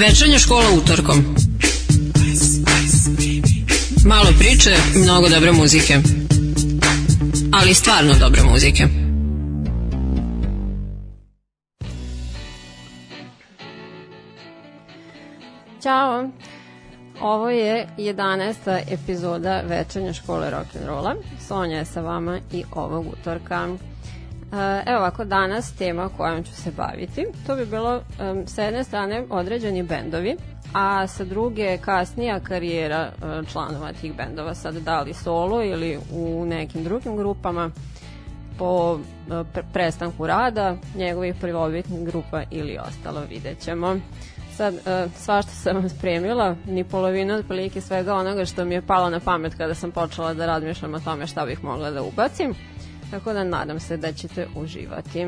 Večernja škola utorkom. Malo priče, mnogo dobre muzike. Ali stvarno dobre muzike. Ćao! Ovo je 11. epizoda večernje škole rock'n'rolla. Sonja je sa vama i ovog utorka. E, evo ovako, danas tema kojom ću se baviti, to bi bilo um, sa jedne strane određeni bendovi, a sa druge kasnija karijera uh, članova tih bendova, sad da li solo ili u nekim drugim grupama, po uh, prestanku rada, njegovih prvobitnih grupa ili ostalo, vidjet ćemo. Sad, uh, svašta sam vam spremila, ni polovina otprilike svega onoga što mi je palo na pamet kada sam počela da razmišljam o tome šta bih mogla da ubacim. Tako da nadam se da ćete uživati.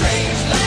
strange life.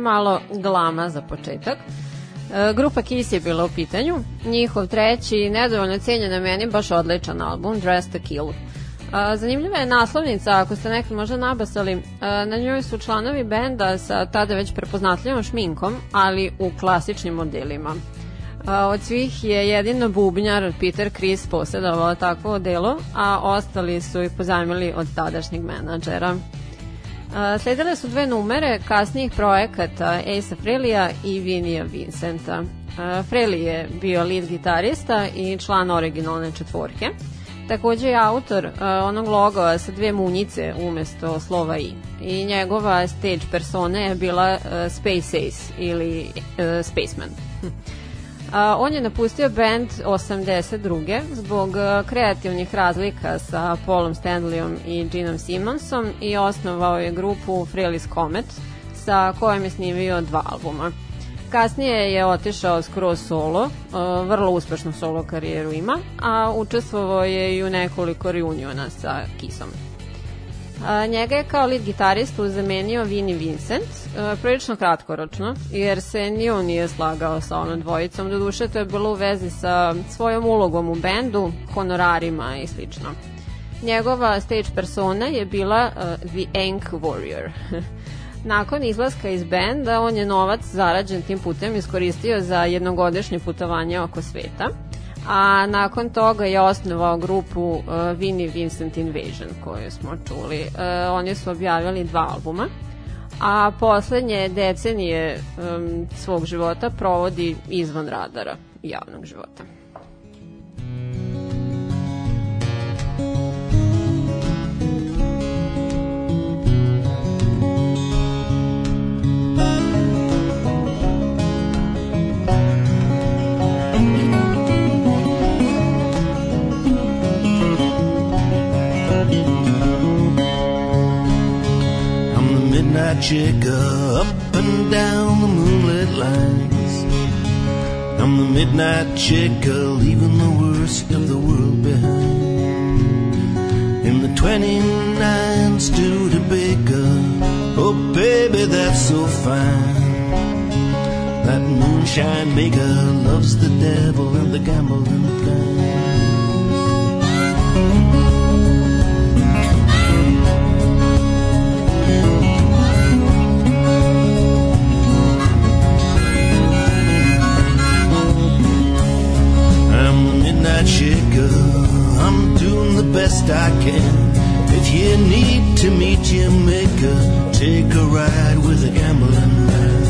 Malo glama za početak. E, grupa Kiss je bila u pitanju. Njihov treći, nedovoljno na meni, baš odličan album, Dress to Kill. Zanimljiva je naslovnica, ako ste nekad možda nabasali, na njoj su članovi benda sa tada već prepoznatljivom šminkom, ali u klasičnim modelima. Od svih je jedino bubnjar Peter Chris posjedavao takvo delo, a ostali su ih pozajmili od tadašnjeg menadžera. Sledile su dve numere kasnijih projekata Ace Frehlija i Vinija Vincenta. Frehley je bio lead gitarista i član originalne četvorke. Takođe je autor uh, onog logova sa dve munjice umesto slova I. I njegova stage persona je bila uh, Space Ace ili uh, Spaceman. Hm. A, on je napustio band 82. zbog kreativnih razlika sa Paulom Stanleyom i Ginom Simonsom i osnovao je grupu Frehley's Comet sa kojom je snimio dva albuma. Kasnije je otišao skroz solo, vrlo uspešnu solo karijeru ima, a učestvovao je i u nekoliko reuniona sa Kisom. A, njega je kao lead gitaristu zamenio Vinnie Vincent, a, prilično kratkoročno, jer se ni on nije slagao sa onom dvojicom, doduše to je bilo u vezi sa svojom ulogom u bendu, honorarima i slično. Njegova stage persona je bila uh, The Ank Warrior. Nakon izlaska iz benda, on je novac zarađen tim putem iskoristio za jednogodišnje putovanje oko sveta a nakon toga je osnovao grupu uh, Vinnie Vincent Invasion koju smo čuli. Uh, oni su objavili dva albuma, a poslednje decenije um, svog života provodi izvan radara javnog života. midnight checker up and down the moonlit lines. I'm the midnight checker, leaving the worst of the world behind. In the 29 Studebaker, oh baby, that's so fine. That moonshine maker loves the devil and the gambling kind. I can. If you need to meet your maker, take a ride with a gambling man.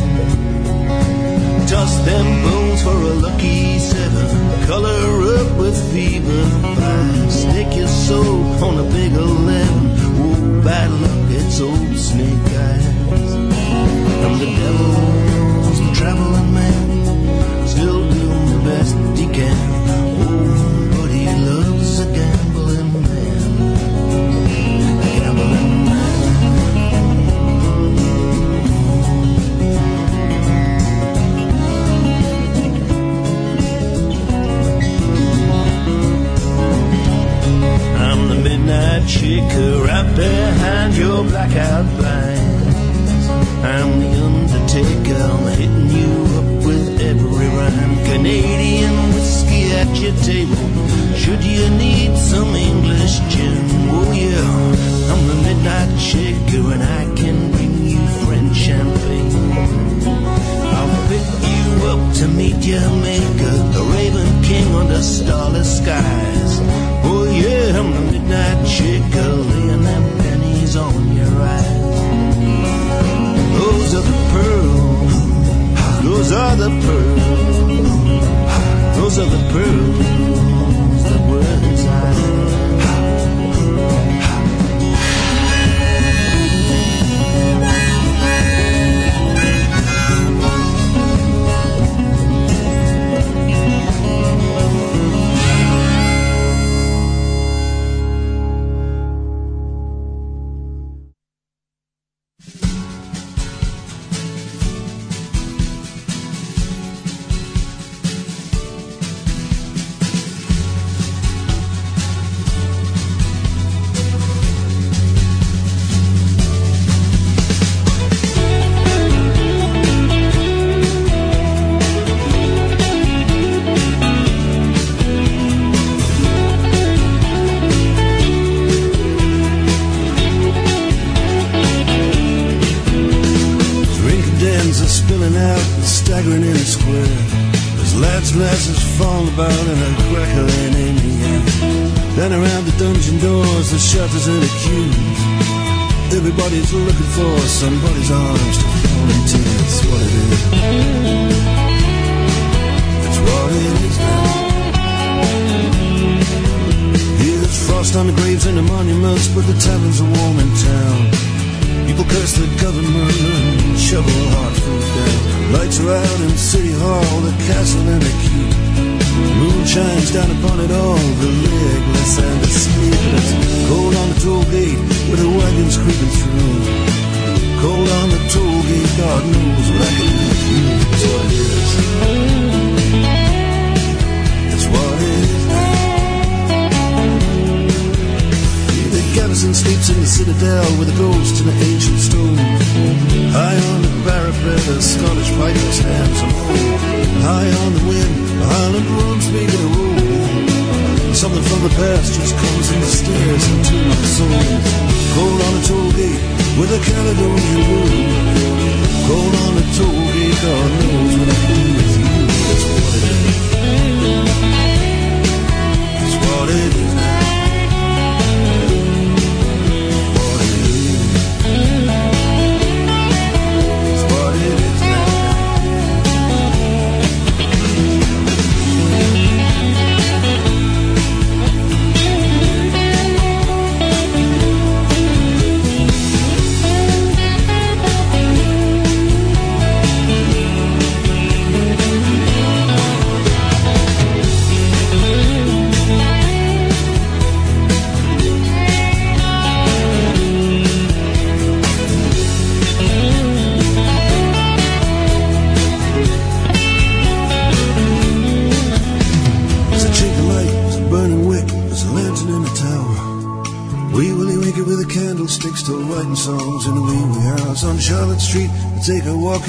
Toss them bones for a lucky seven. Color up with fever. Stick your soul on a big eleven. Oh, bad luck, it's old snake eyes. I'm the devil's the traveling man. Still doing the best he can.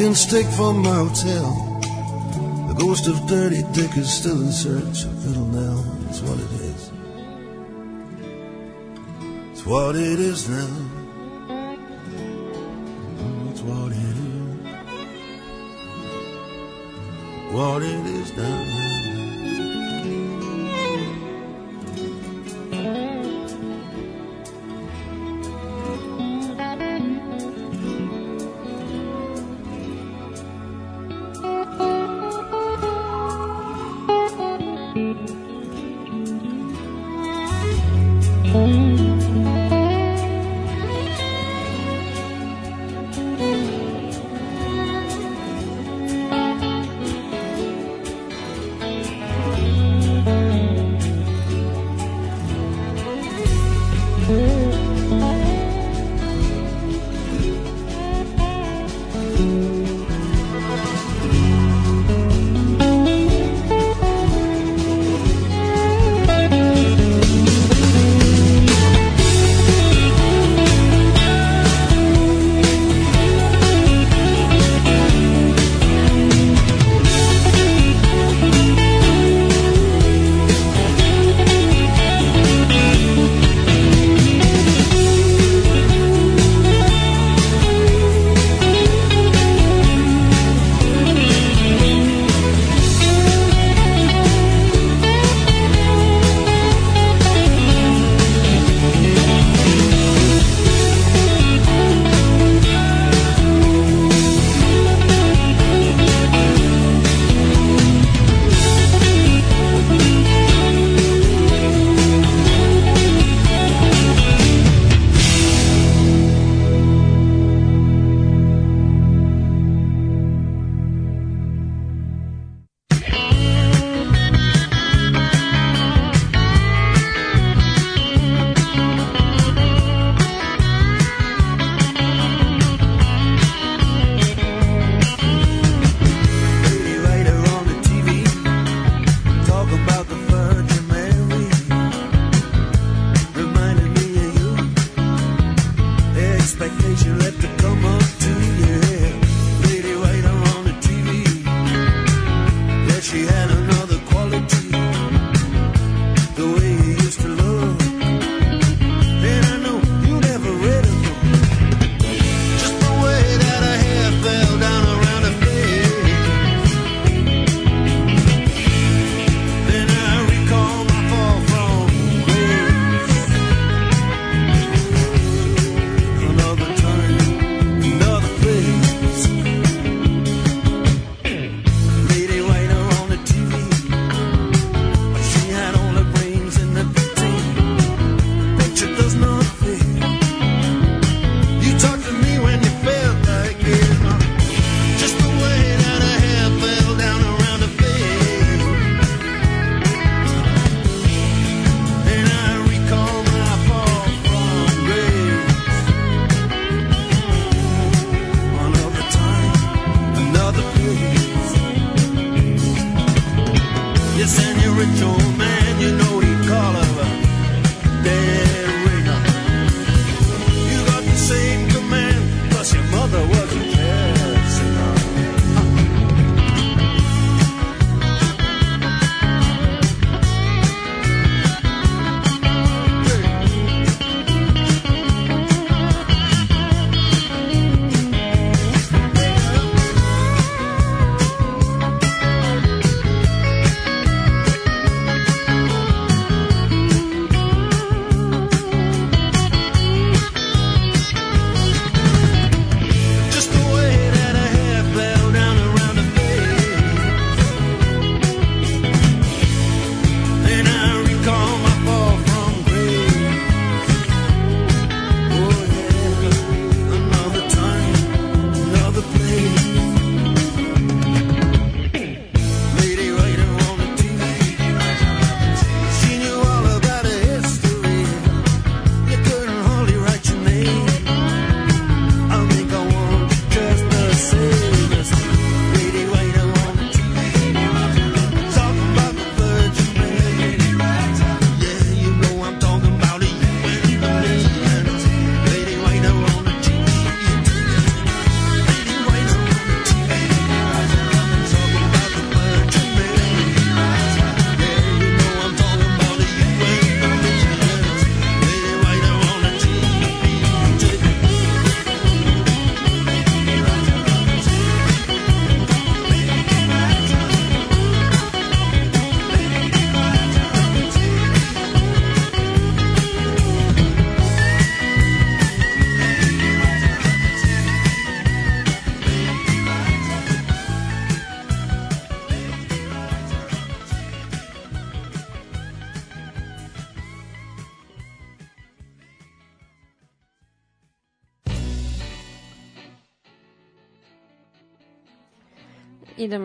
walking stick from my hotel. The ghost of Dirty Dick is still in search of Little Nell. It's what it is. It's what it is now.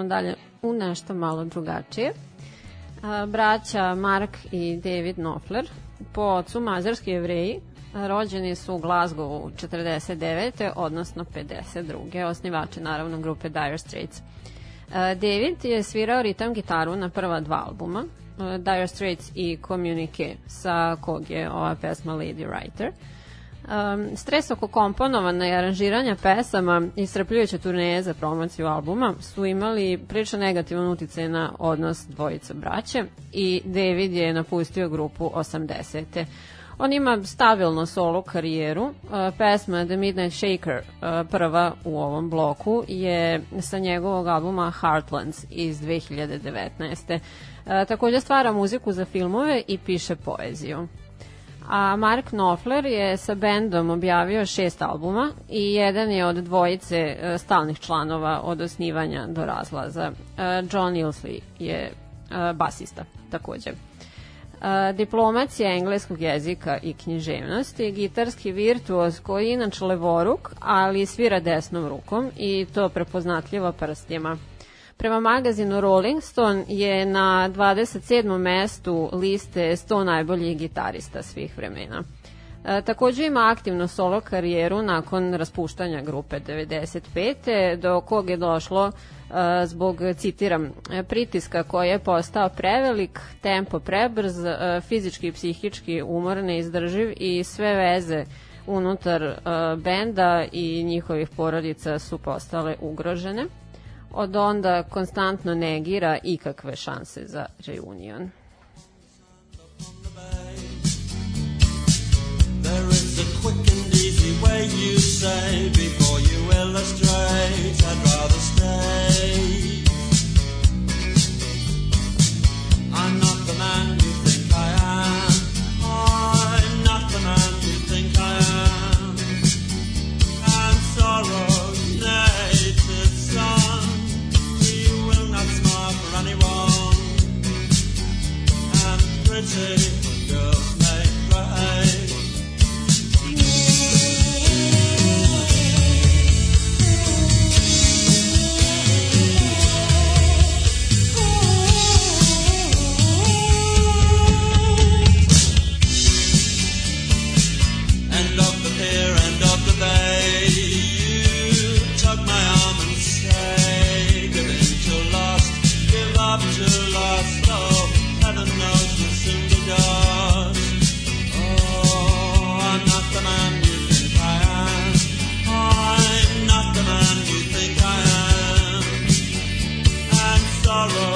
Dalje u nešto malo drugačije. Braća Mark i David Knopfler, po ocu mazarski jevreji, rođeni su u Glasgowu 49. odnosno 52. Osnivači naravno grupe Dire Straits. David je svirao ritam gitaru na prva dva albuma, Dire Straits i Communique, sa kog je ova pesma Lady Writer. Um, stres oko komponovana i aranžiranja pesama i srpljujuće turneje za promociju albuma su imali prilično negativan uticaj na odnos dvojice braće i David je napustio grupu 80. On ima stabilno solo karijeru. Pesma The Midnight Shaker, prva u ovom bloku, je sa njegovog albuma Heartlands iz 2019. Uh, takođe stvara muziku za filmove i piše poeziju a Mark Knopfler je sa bendom objavio šest albuma i jedan je od dvojice e, stalnih članova od osnivanja do razlaza. E, John Ilsley je e, basista takođe. Diplomac je engleskog jezika i književnosti, gitarski virtuoz koji je inače levoruk, ali svira desnom rukom i to prepoznatljivo prstima. Prema magazinu Rolling Stone je na 27. mestu liste 100 najboljih gitarista svih vremena. E, takođe ima aktivnu solo karijeru nakon raspuštanja grupe 95. do kog je došlo e, zbog, citiram, pritiska koji je postao prevelik, tempo prebrz, e, fizički i psihički umor neizdrživ i sve veze unutar e, benda i njihovih porodica su postale ugrožene od onda konstantno negira ikakve šanse za reunion. There is a quick and easy way you say before you illustrate. I'd rather stay. I'm not the man you think I am. I'm not the man you think I am. And sorrow's anyone. and pretty girl. tomorrow.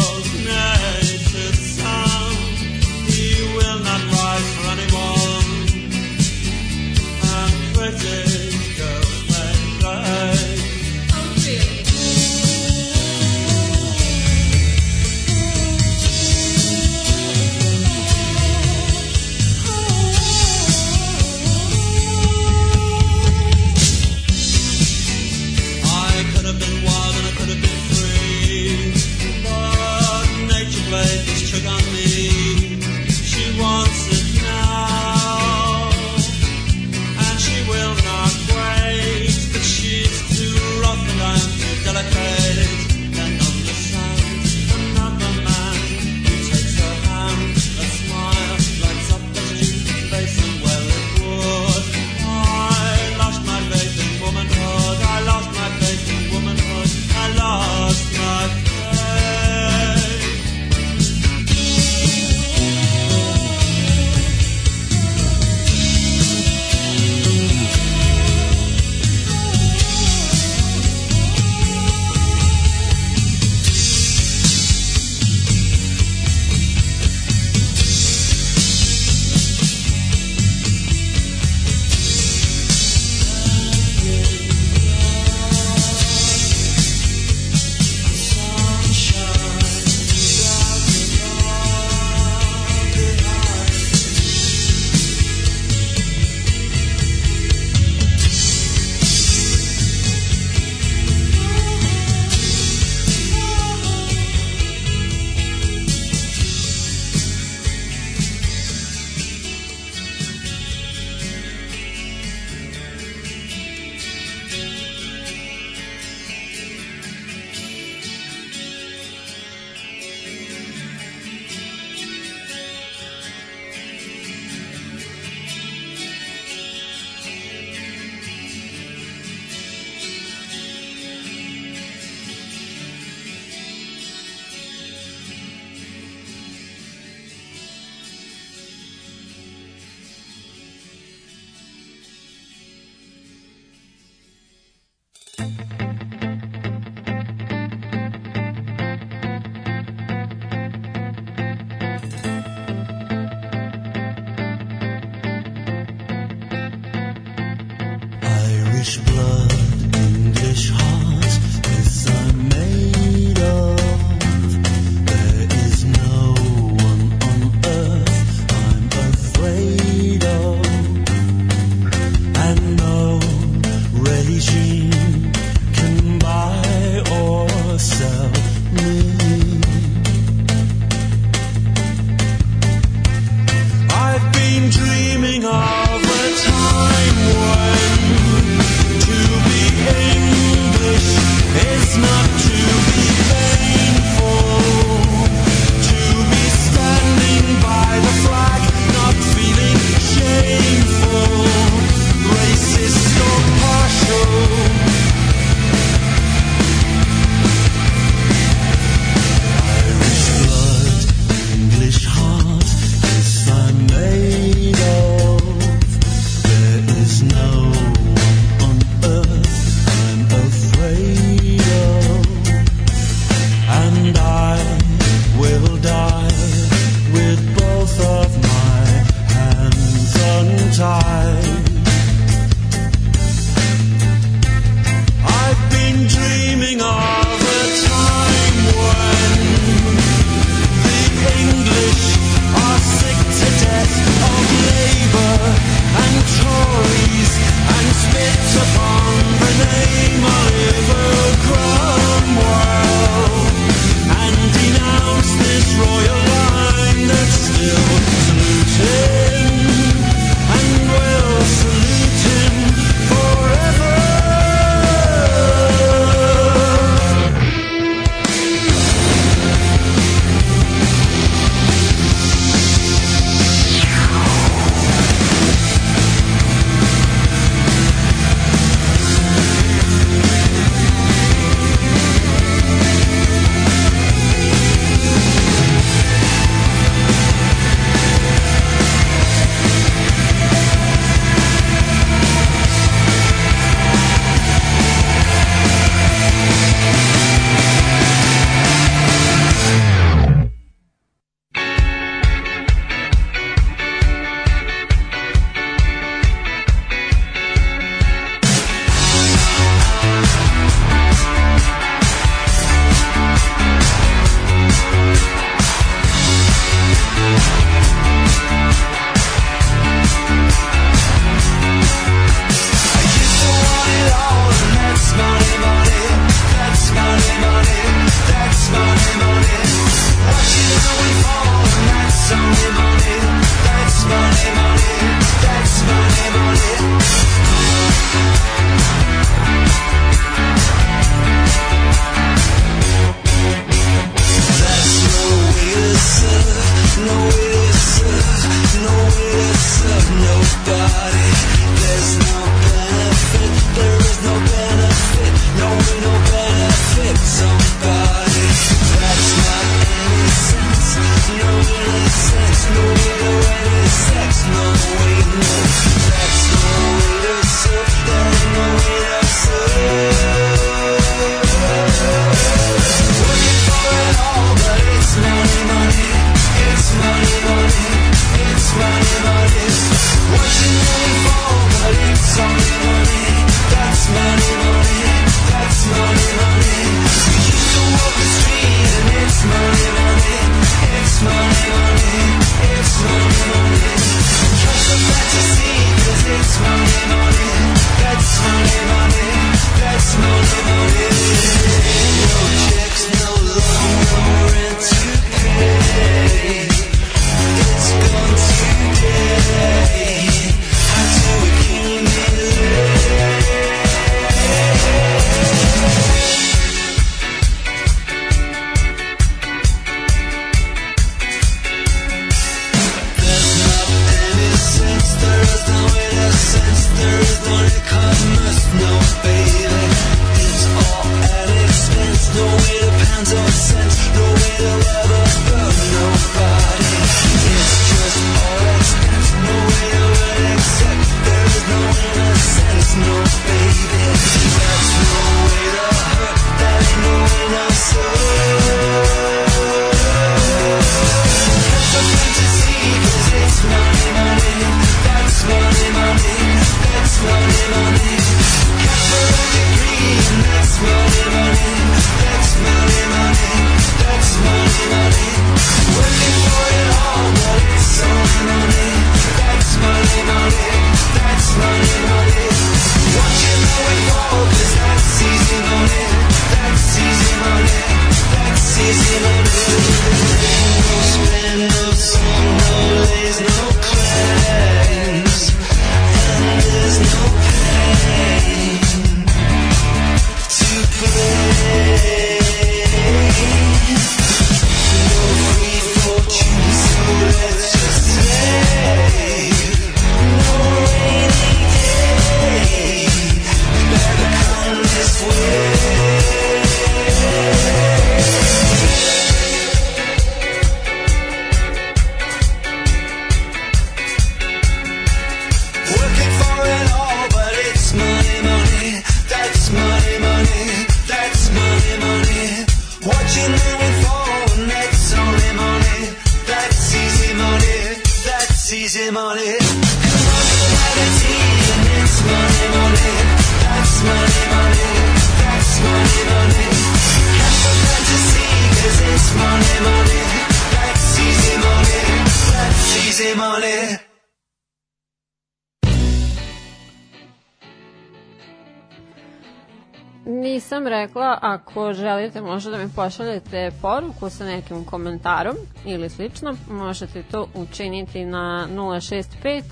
Ako želite možda da mi pošaljete poruku sa nekim komentarom ili slično, možete to učiniti na 065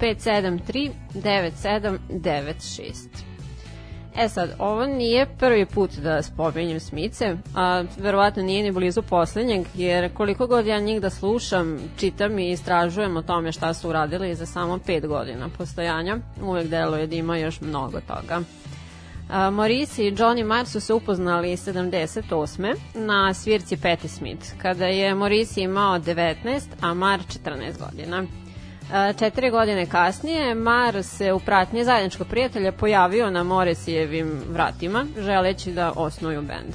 573 9796. E sad, ovo nije prvi put da spominjem Smice, a verovatno nije ni blizu poslednjeg, jer koliko god ja njih da slušam, čitam i istražujem o tome šta su uradili za samo pet godina postojanja, uvek deluje da ima još mnogo toga. Morisi i Johnny Marr su se upoznali 78. na svirci Patti Smith, kada je Morisi imao 19, a Marr 14 godina. Četiri godine kasnije Mar se u pratnje zajedničkog prijatelja pojavio na Morisijevim vratima, želeći da osnuju bend.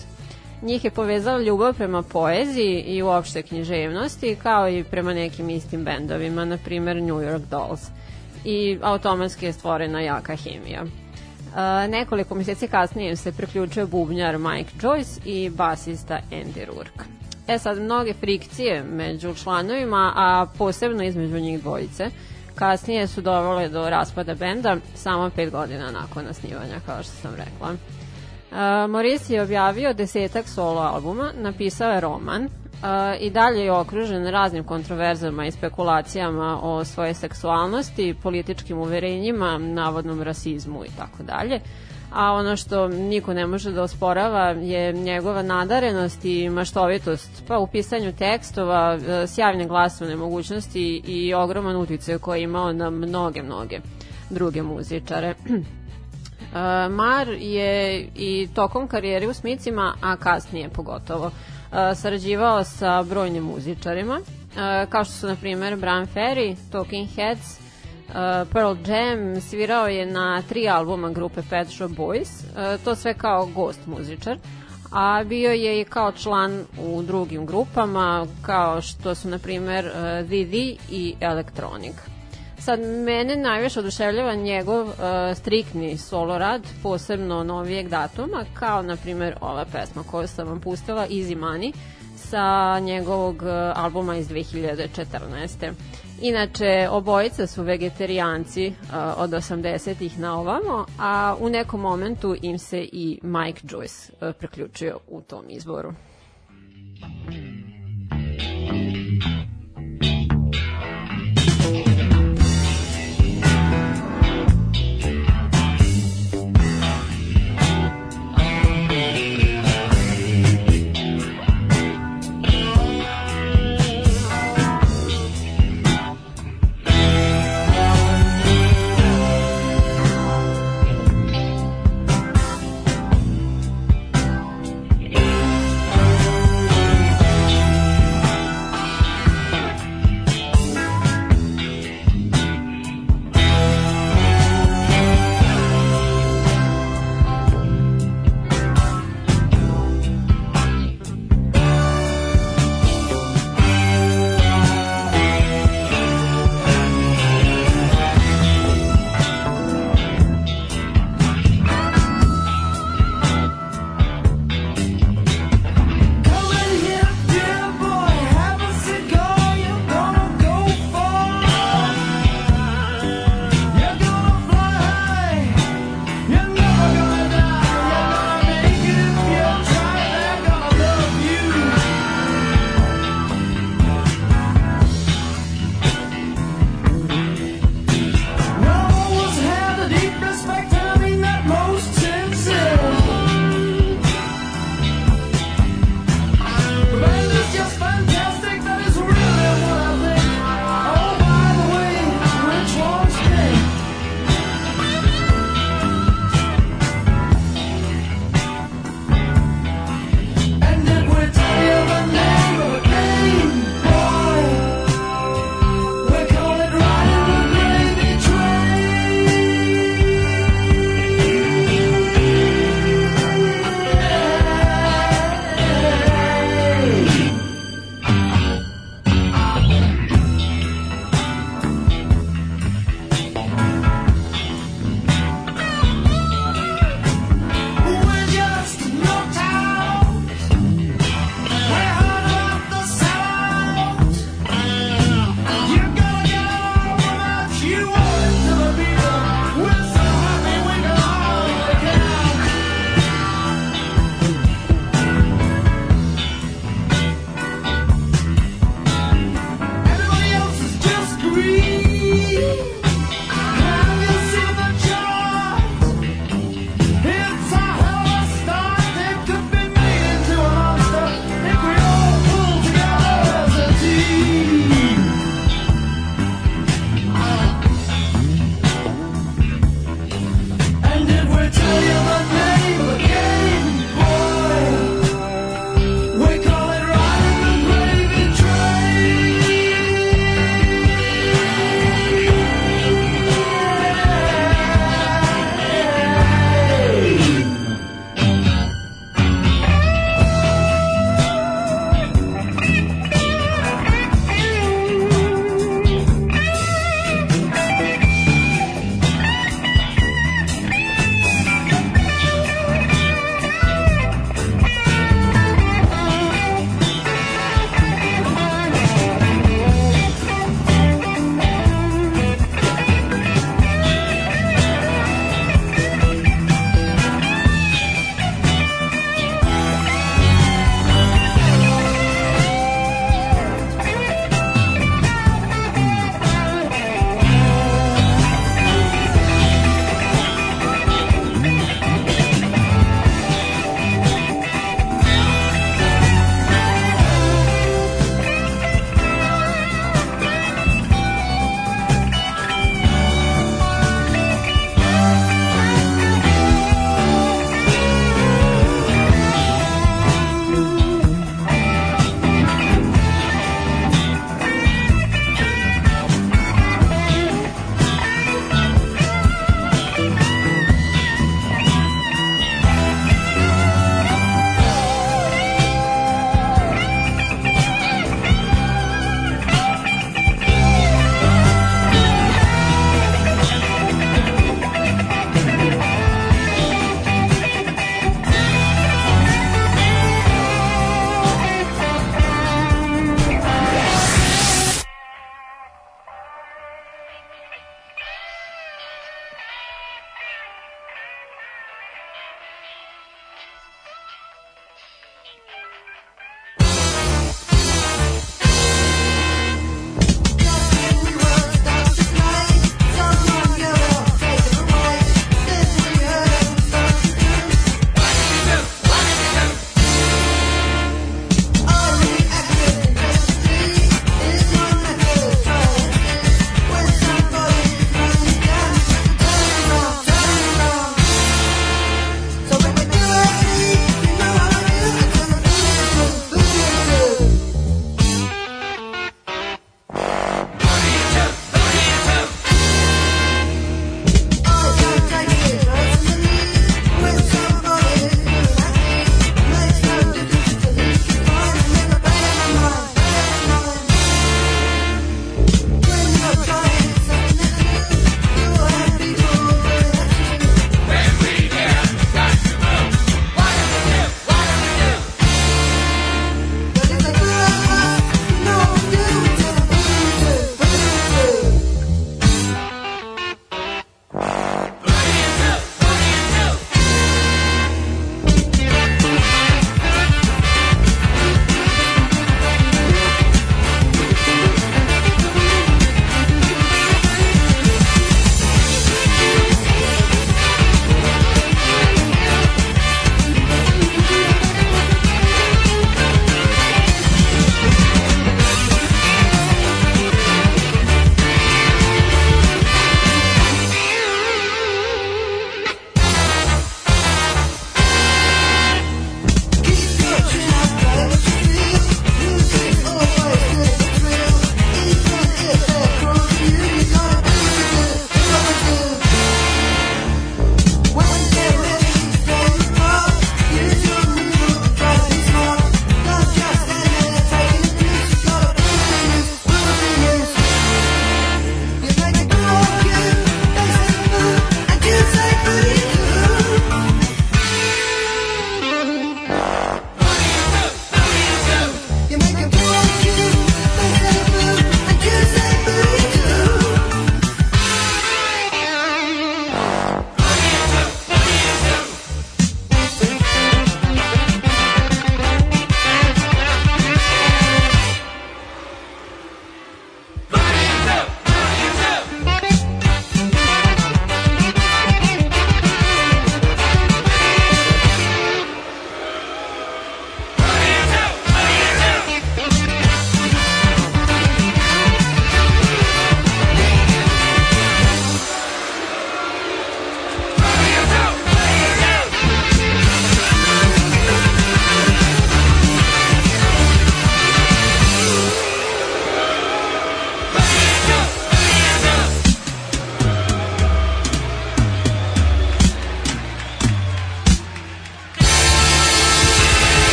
Njih je povezala ljubav prema poeziji i uopšte književnosti, kao i prema nekim istim bendovima, na primer New York Dolls. I automatski je stvorena jaka hemija. Nekoliko meseci kasnije se priključio bubnjar Mike Joyce i basista Andy Rourke. E sad, mnoge frikcije među članovima, a posebno između njih dvojice, kasnije su dovele do raspada benda samo pet godina nakon nasnivanja, kao što sam rekla. Uh, Morris je objavio desetak solo albuma, napisao je roman i dalje je okružen raznim kontroverzama i spekulacijama o svoje seksualnosti, političkim uverenjima, navodnom rasizmu i tako dalje. A ono što niko ne može da osporava je njegova nadarenost i maštovitost, pa u pisanju tekstova, uh, sjavne glasovne mogućnosti i ogroman uticaj koji je imao na mnoge, mnoge druge muzičare. Uh, Mar je i tokom karijere u Smicima, a kasnije pogotovo, sarađivao sa brojnim muzičarima, uh, kao što su, na primer, Bram Ferry, Talking Heads, uh, Pearl Jam, svirao je na tri albuma grupe Pet Shop Boys, to sve kao gost muzičar, a bio je i kao član u drugim grupama, kao što su, na The The i Electronic. Sad, mene najviše oduševljava njegov uh, striktni solo rad, posebno novijeg datuma, kao, na primjer, ova pesma koju sam vam pustila, Easy Money, sa njegovog uh, albuma iz 2014. Inače, obojica su vegetarijanci uh, od 80-ih na ovamo, a u nekom momentu im se i Mike Joyce uh, preključio u tom izboru. you.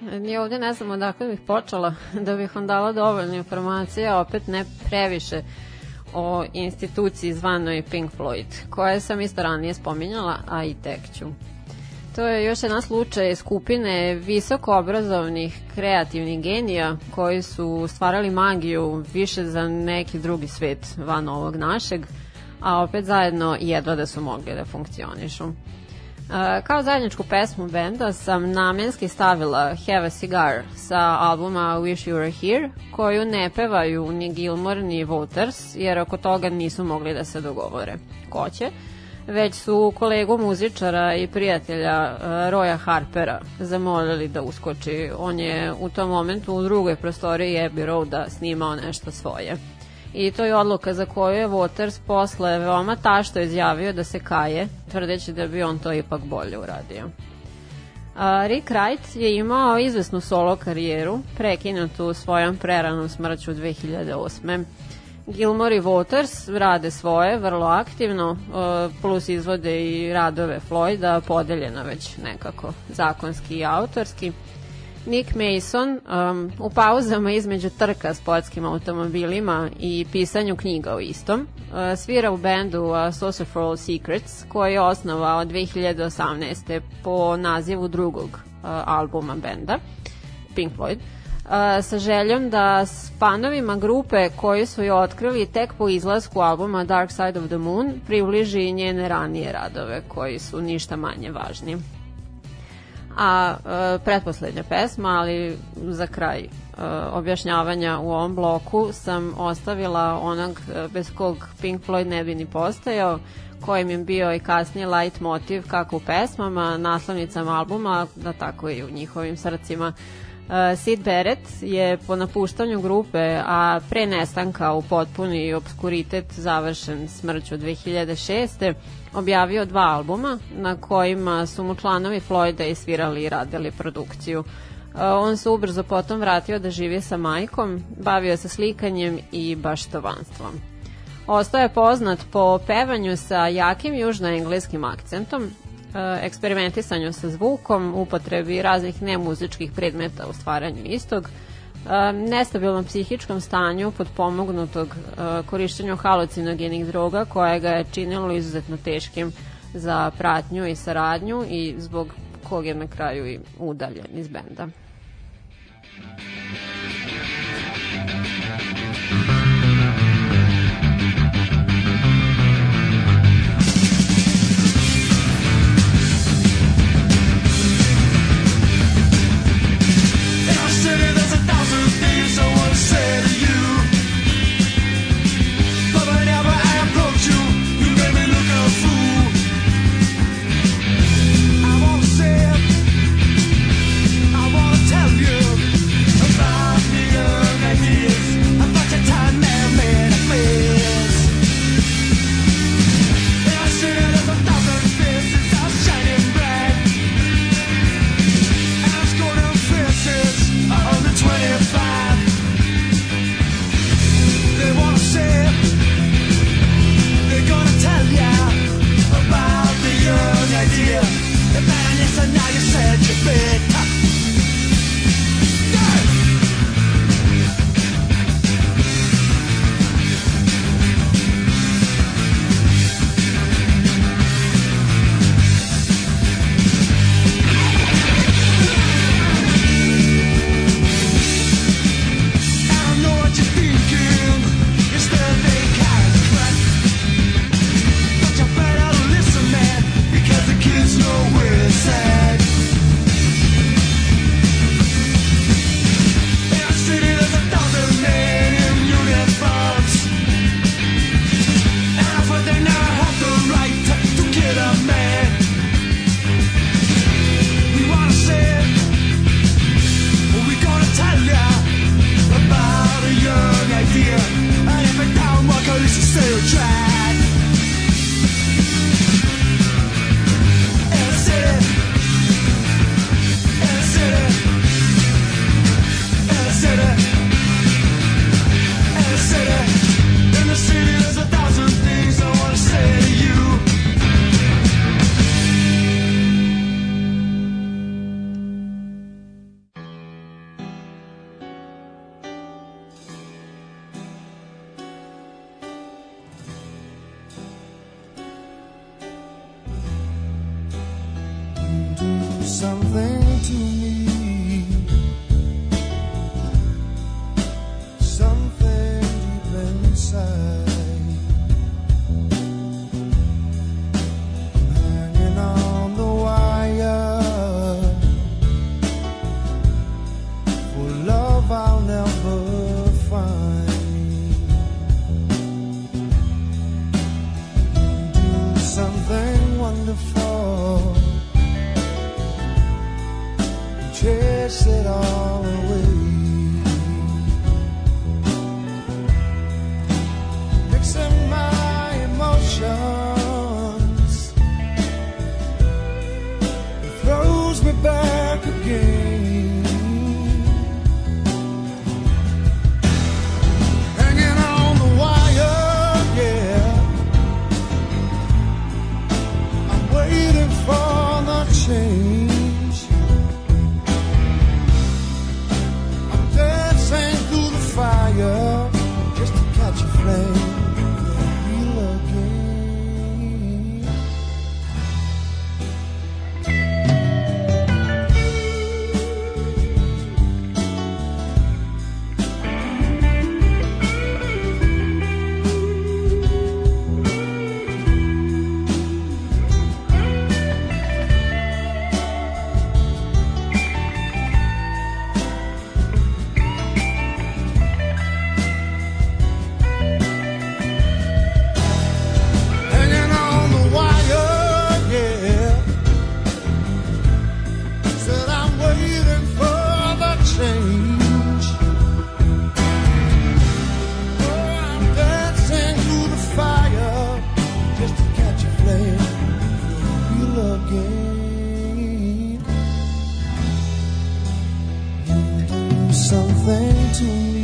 Ni ovde ne znam odakle bih počela da bih vam dala dovoljno informacija, opet ne previše o instituciji zvanoj Pink Floyd, koje sam isto ranije spominjala, a i tek ću. To je još jedan slučaj skupine visoko obrazovnih kreativnih genija koji su stvarali magiju više za neki drugi svet van ovog našeg, a opet zajedno jedva da su mogli da funkcionišu. Kao zajedničku pesmu benda sam namenski stavila Have a Cigar sa albuma Wish You Were Here, koju ne pevaju ni Gilmore ni Waters, jer oko toga nisu mogli da se dogovore. Ko će, već su kolegu muzičara i prijatelja uh, Roya Harpera zamolili da uskoči. On je u tom momentu u drugoj prostoriji Abbey Roada snimao nešto svoje i to je odluka za koju je Waters posle veoma tašto izjavio da se kaje, tvrdeći da bi on to ipak bolje uradio. Rick Wright je imao izvesnu solo karijeru, prekinutu svojom preranom smrću 2008. Gilmore i Waters rade svoje vrlo aktivno, e, plus izvode i radove Floyda, podeljeno već nekako zakonski i autorski. Nick Mason um, u pauzama između trka sportskim automobilima i pisanju knjiga o istom uh, svira u bendu uh, Source of All Secrets koji je osnovao 2018. po nazivu drugog uh, albuma benda Pink Floyd uh, sa željom da s fanovima grupe koji su je otkrili tek po izlasku albuma Dark Side of the Moon približi njene ranije radove koji su ništa manje važni a e, pretposlednja pesma, ali za kraj e, objašnjavanja u ovom bloku sam ostavila onog e, bez kog Pink Floyd ne bi ni postajao, kojim je bio i kasnije light motiv kako u pesmama, naslovnicama albuma, da tako i u njihovim srcima. Uh, Sid Barrett je po napuštanju grupe, a pre nestanka u potpuni obskuritet završen smrću 2006 objavio dva albuma na kojima su mu članovi Floyda isvirali i radili produkciju. Uh, on se ubrzo potom vratio da živi sa majkom, bavio se slikanjem i baštovanstvom. Ostao je poznat po pevanju sa jakim južnoengleskim akcentom, uh, eksperimentisanju sa zvukom, upotrebi raznih nemuzičkih predmeta u stvaranju istog, nestabilnom psihičkom stanju pod pomognutog uh, korišćenju halucinogenih droga koje ga je činilo izuzetno teškim za pratnju i saradnju i zbog kog je na kraju i udaljen iz benda. better again. You do something to me.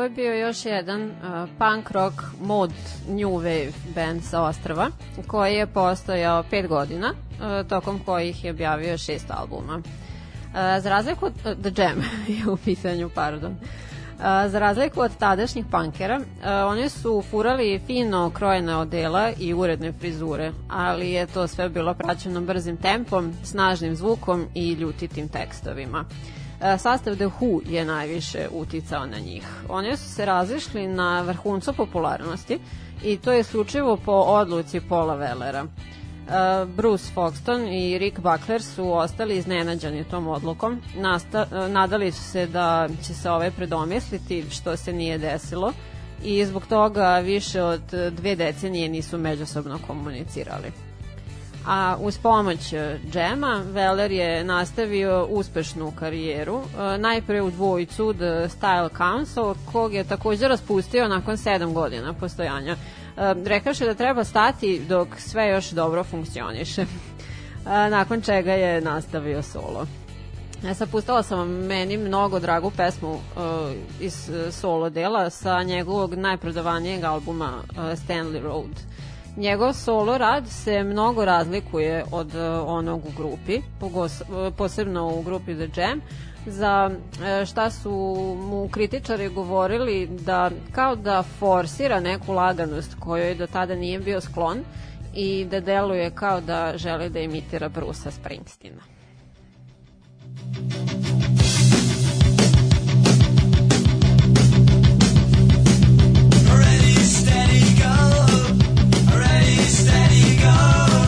Ovo je bio još jedan uh, punk rock mod new wave band sa ostrava koji je postojao pet godina uh, tokom kojih je objavio šest albuma. Uh, za razliku od uh, The Jam je u pisanju, pardon. Uh, za razliku od tadašnjih punkera, uh, oni su furali fino krojene odela i uredne frizure, ali je to sve bilo praćeno brzim tempom, snažnim zvukom i ljutitim tekstovima. E, sastav The Who je najviše uticao na njih. Oni su se razišli na vrhuncu popularnosti i to je slučivo po odluci Paula Wellera. E, Bruce Foxton i Rick Buckler su ostali iznenađeni tom odlukom. Nasta, e, nadali su se da će se ove predomisliti, što se nije desilo i zbog toga više od dve decenije nisu međusobno komunicirali. A uz pomoć e, džema, Veller je nastavio uspešnu karijeru, e, najpre u dvojicu The Style Council, kog je takođe raspustio nakon 7 godina postojanja. E, Rekaše da treba stati dok sve još dobro funkcioniše. Nakon čega je nastavio solo. Ja sad pustala sam meni mnogo dragu pesmu iz solo dela sa njegovog najprodavanijeg albuma Stanley Road. Njegov solo rad se mnogo razlikuje od uh, onog u grupi, uh, posebno u grupi The Jam, za uh, šta su mu kritičari govorili da kao da forsira neku laganost kojoj do tada nije bio sklon i da deluje kao da želi da imitira Brusa Springsteena. Oh.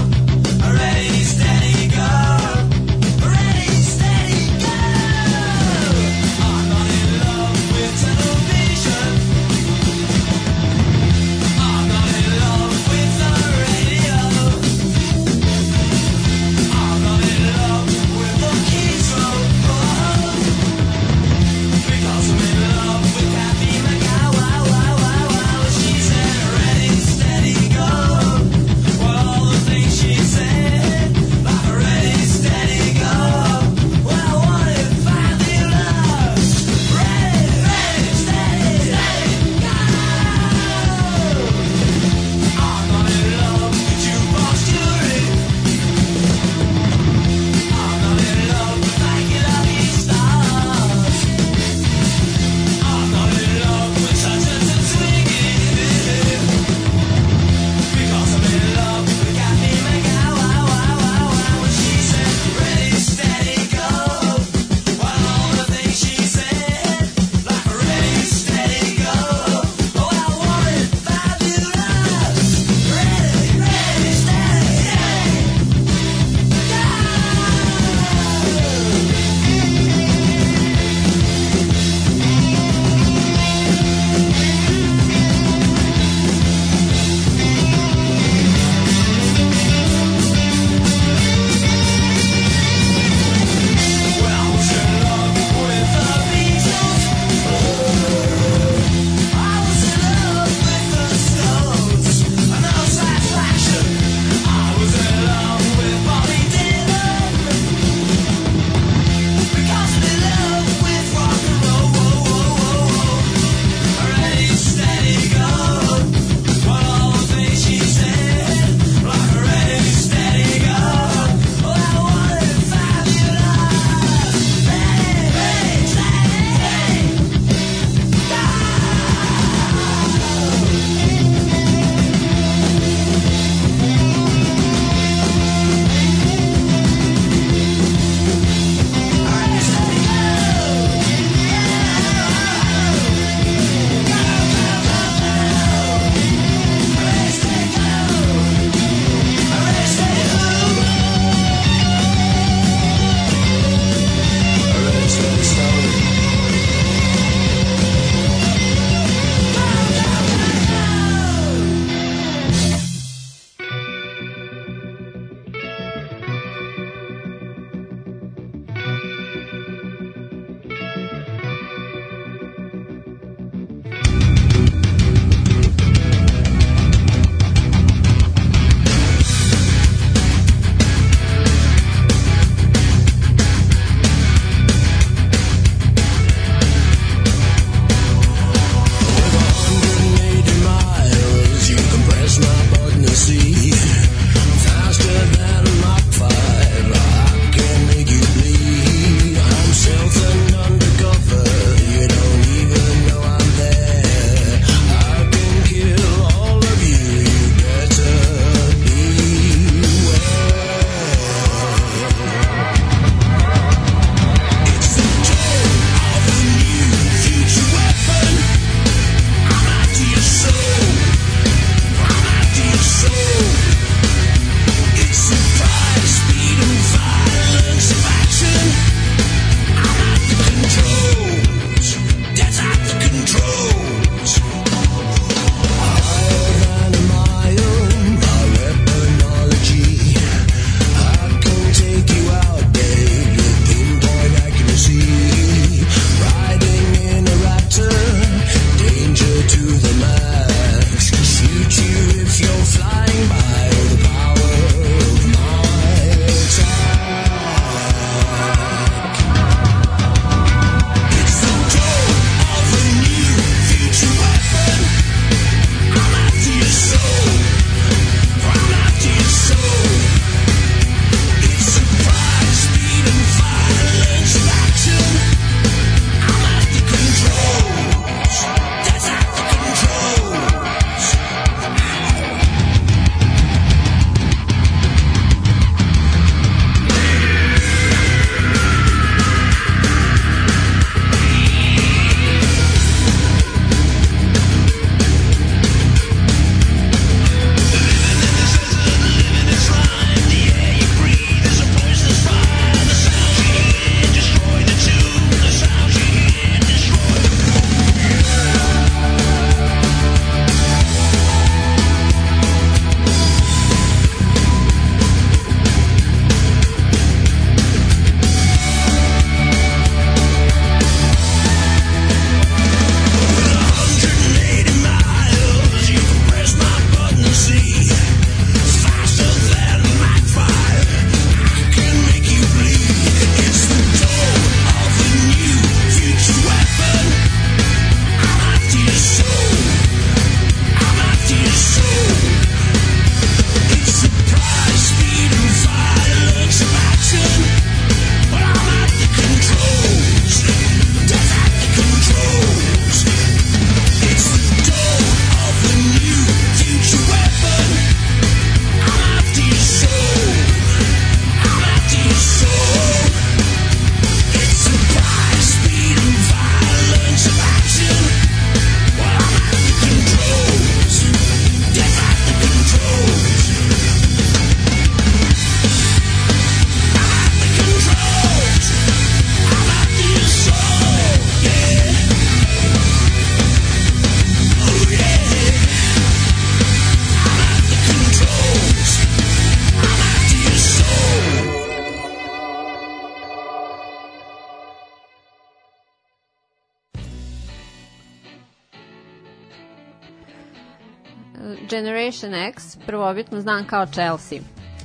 Generation X, prvobitno znan kao Chelsea,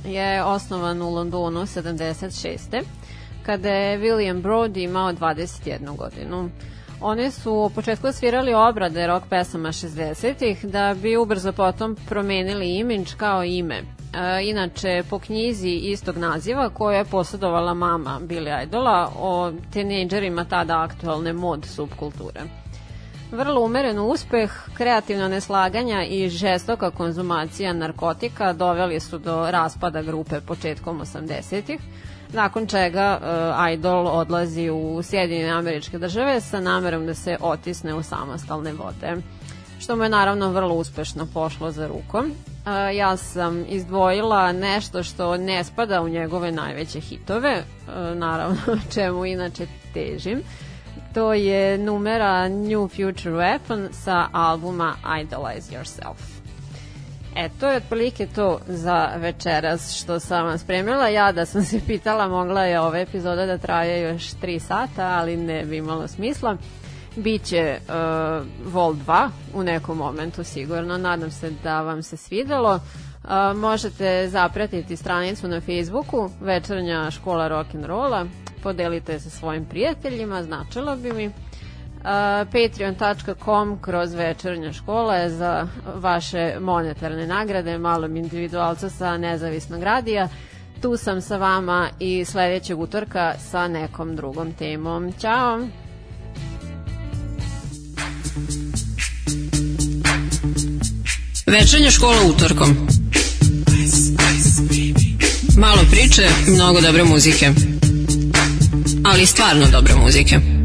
je osnovan u Londonu 76. kada je William Brody imao 21 godinu. Oni su u početku svirali obrade rock pesama 60-ih da bi ubrzo potom promenili imidž kao ime. E, inače, po knjizi istog naziva koju je posjedovala mama Billy Idola o tinejdžerima tada aktualne mod subkulture. Vrlo umeren uspeh, kreativna neslaganja i žestoka konzumacija narkotika doveli su do raspada grupe početkom 80-ih, nakon čega uh, Idol odlazi u Sjedinjene američke države sa namerom da se otisne u samostalne vode što mu je naravno vrlo uspešno pošlo za rukom. Uh, ja sam izdvojila nešto što ne spada u njegove najveće hitove, uh, naravno čemu inače težim. To je numera New Future Weapon sa albuma Idolize Yourself. E, to je otprilike to za večeras što sam vam spremila. Ja da sam se pitala, mogla je ova epizoda da traje još 3 sata, ali ne bi imalo smisla. Biće uh, Vol 2 u nekom momentu sigurno. Nadam se da vam se svidelo. Uh, možete zapratiti stranicu na Facebooku Večernja škola rock'n'rolla. Podelite se svojim prijateljima, značilo bi mi patreon.com kroz večernja škola je za vaše monetarne nagrade malom individualca sa nezavisnog radija. Tu sam sa vama i sledećeg utorka sa nekom drugom temom. Ćao! Večernja škola utorkom. Malo priče, mnogo dobre muzike. Ali stvarno dobre muzike.